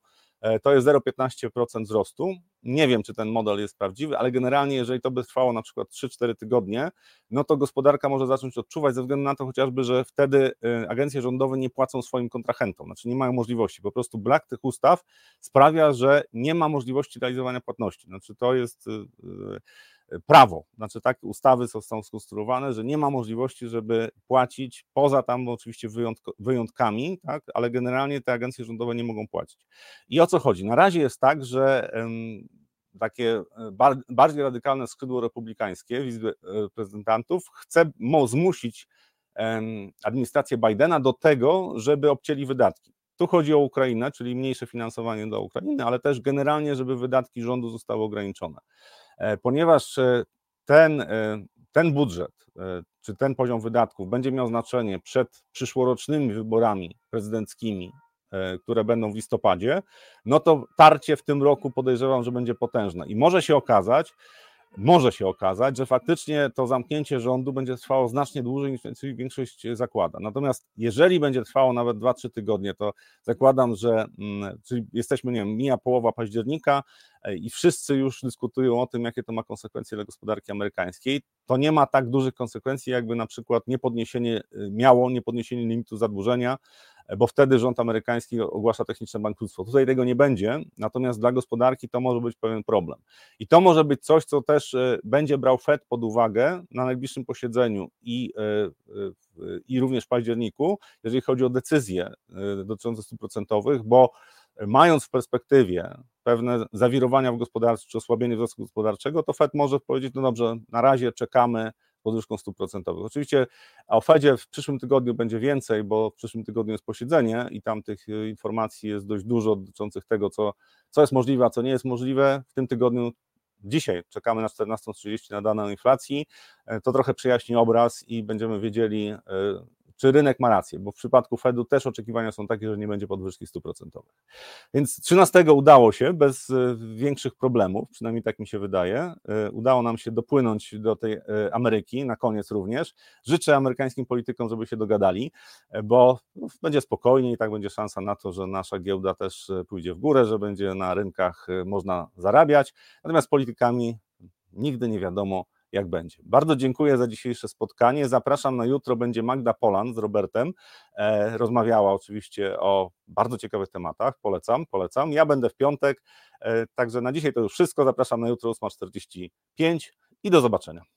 to jest 0,15% wzrostu. Nie wiem, czy ten model jest prawdziwy, ale generalnie, jeżeli to by trwało na przykład 3-4 tygodnie, no to gospodarka może zacząć odczuwać ze względu na to chociażby, że wtedy e, agencje rządowe nie płacą swoim kontrahentom, znaczy nie mają możliwości. Po prostu brak tych ustaw sprawia, że nie ma możliwości realizowania płatności. Znaczy to jest prawo. Znaczy tak ustawy są skonstruowane, że nie ma możliwości, żeby płacić poza tam oczywiście wyjątkami, tak, ale generalnie te agencje rządowe nie mogą płacić. I o co chodzi? Na razie jest tak, że takie e, bardziej radykalne skrzydło republikańskie w Izbie e, Reprezentantów chce zmusić administrację Bidena do tego, żeby obcięli wydatki. Tu chodzi o Ukrainę, czyli mniejsze finansowanie dla Ukrainy, ale też generalnie, żeby wydatki rządu zostały ograniczone. E, ponieważ e, ten, e, ten budżet, czy ten poziom wydatków będzie miał znaczenie przed przyszłorocznymi wyborami prezydenckimi, które będą w listopadzie, no to tarcie w tym roku podejrzewam, że będzie potężne. I może się okazać, może się okazać, że faktycznie to zamknięcie rządu będzie trwało znacznie dłużej niż większość zakłada. Natomiast jeżeli będzie trwało nawet 2-3 tygodnie, to zakładam, że mm, czyli jesteśmy, nie wiem, mija połowa października e, i wszyscy już dyskutują o tym, jakie to ma konsekwencje dla gospodarki amerykańskiej. To nie ma tak dużych konsekwencji, jakby na przykład niepodniesienie y, miało niepodniesienie limitu zadłużenia bo wtedy rząd amerykański ogłasza techniczne bankructwo. Tutaj tego nie będzie, natomiast dla gospodarki to może być pewien problem. I to może być coś, co też e, będzie brał Fed pod uwagę na najbliższym posiedzeniu i, e, e, i również w październiku, jeżeli chodzi o decyzje dotyczące stóp procentowych, bo mając w perspektywie pewne zawirowania w gospodarce czy osłabienie wzrostu gospodarczego, to Fed może powiedzieć, no dobrze, na razie czekamy podwyżką stóp procentowych. Oczywiście o Fedzie w przyszłym tygodniu będzie więcej, bo w przyszłym tygodniu jest posiedzenie i tam tych e, informacji jest dość dużo dotyczących tego, co, co jest możliwe, a co nie jest możliwe. W tym tygodniu Dzisiaj czekamy na 14.30 na dane inflacji. E, to trochę przyjaśni obraz i będziemy wiedzieli, e, czy rynek ma rację, bo w przypadku Fedu też oczekiwania są takie, że nie będzie podwyżki stóp procentowych. Więc 13 udało się bez e, większych problemów, przynajmniej tak mi się wydaje. E, udało nam się dopłynąć do tej e, Ameryki, na koniec również. Życzę amerykańskim politykom, żeby się dogadali, bo będzie spokojniej i tak będzie szansa na to, że nasza giełda też pójdzie w górę, że będzie na rynkach można zarabiać. Natomiast politykami nigdy nie wiadomo, jak będzie. Bardzo dziękuję za dzisiejsze spotkanie. Zapraszam na jutro, będzie Magda Polan z Robertem. E, rozmawiała oczywiście o bardzo ciekawych tematach. Polecam, polecam. Ja będę w piątek, e, także na dzisiaj to już wszystko. Zapraszam na jutro 8.45 i do zobaczenia.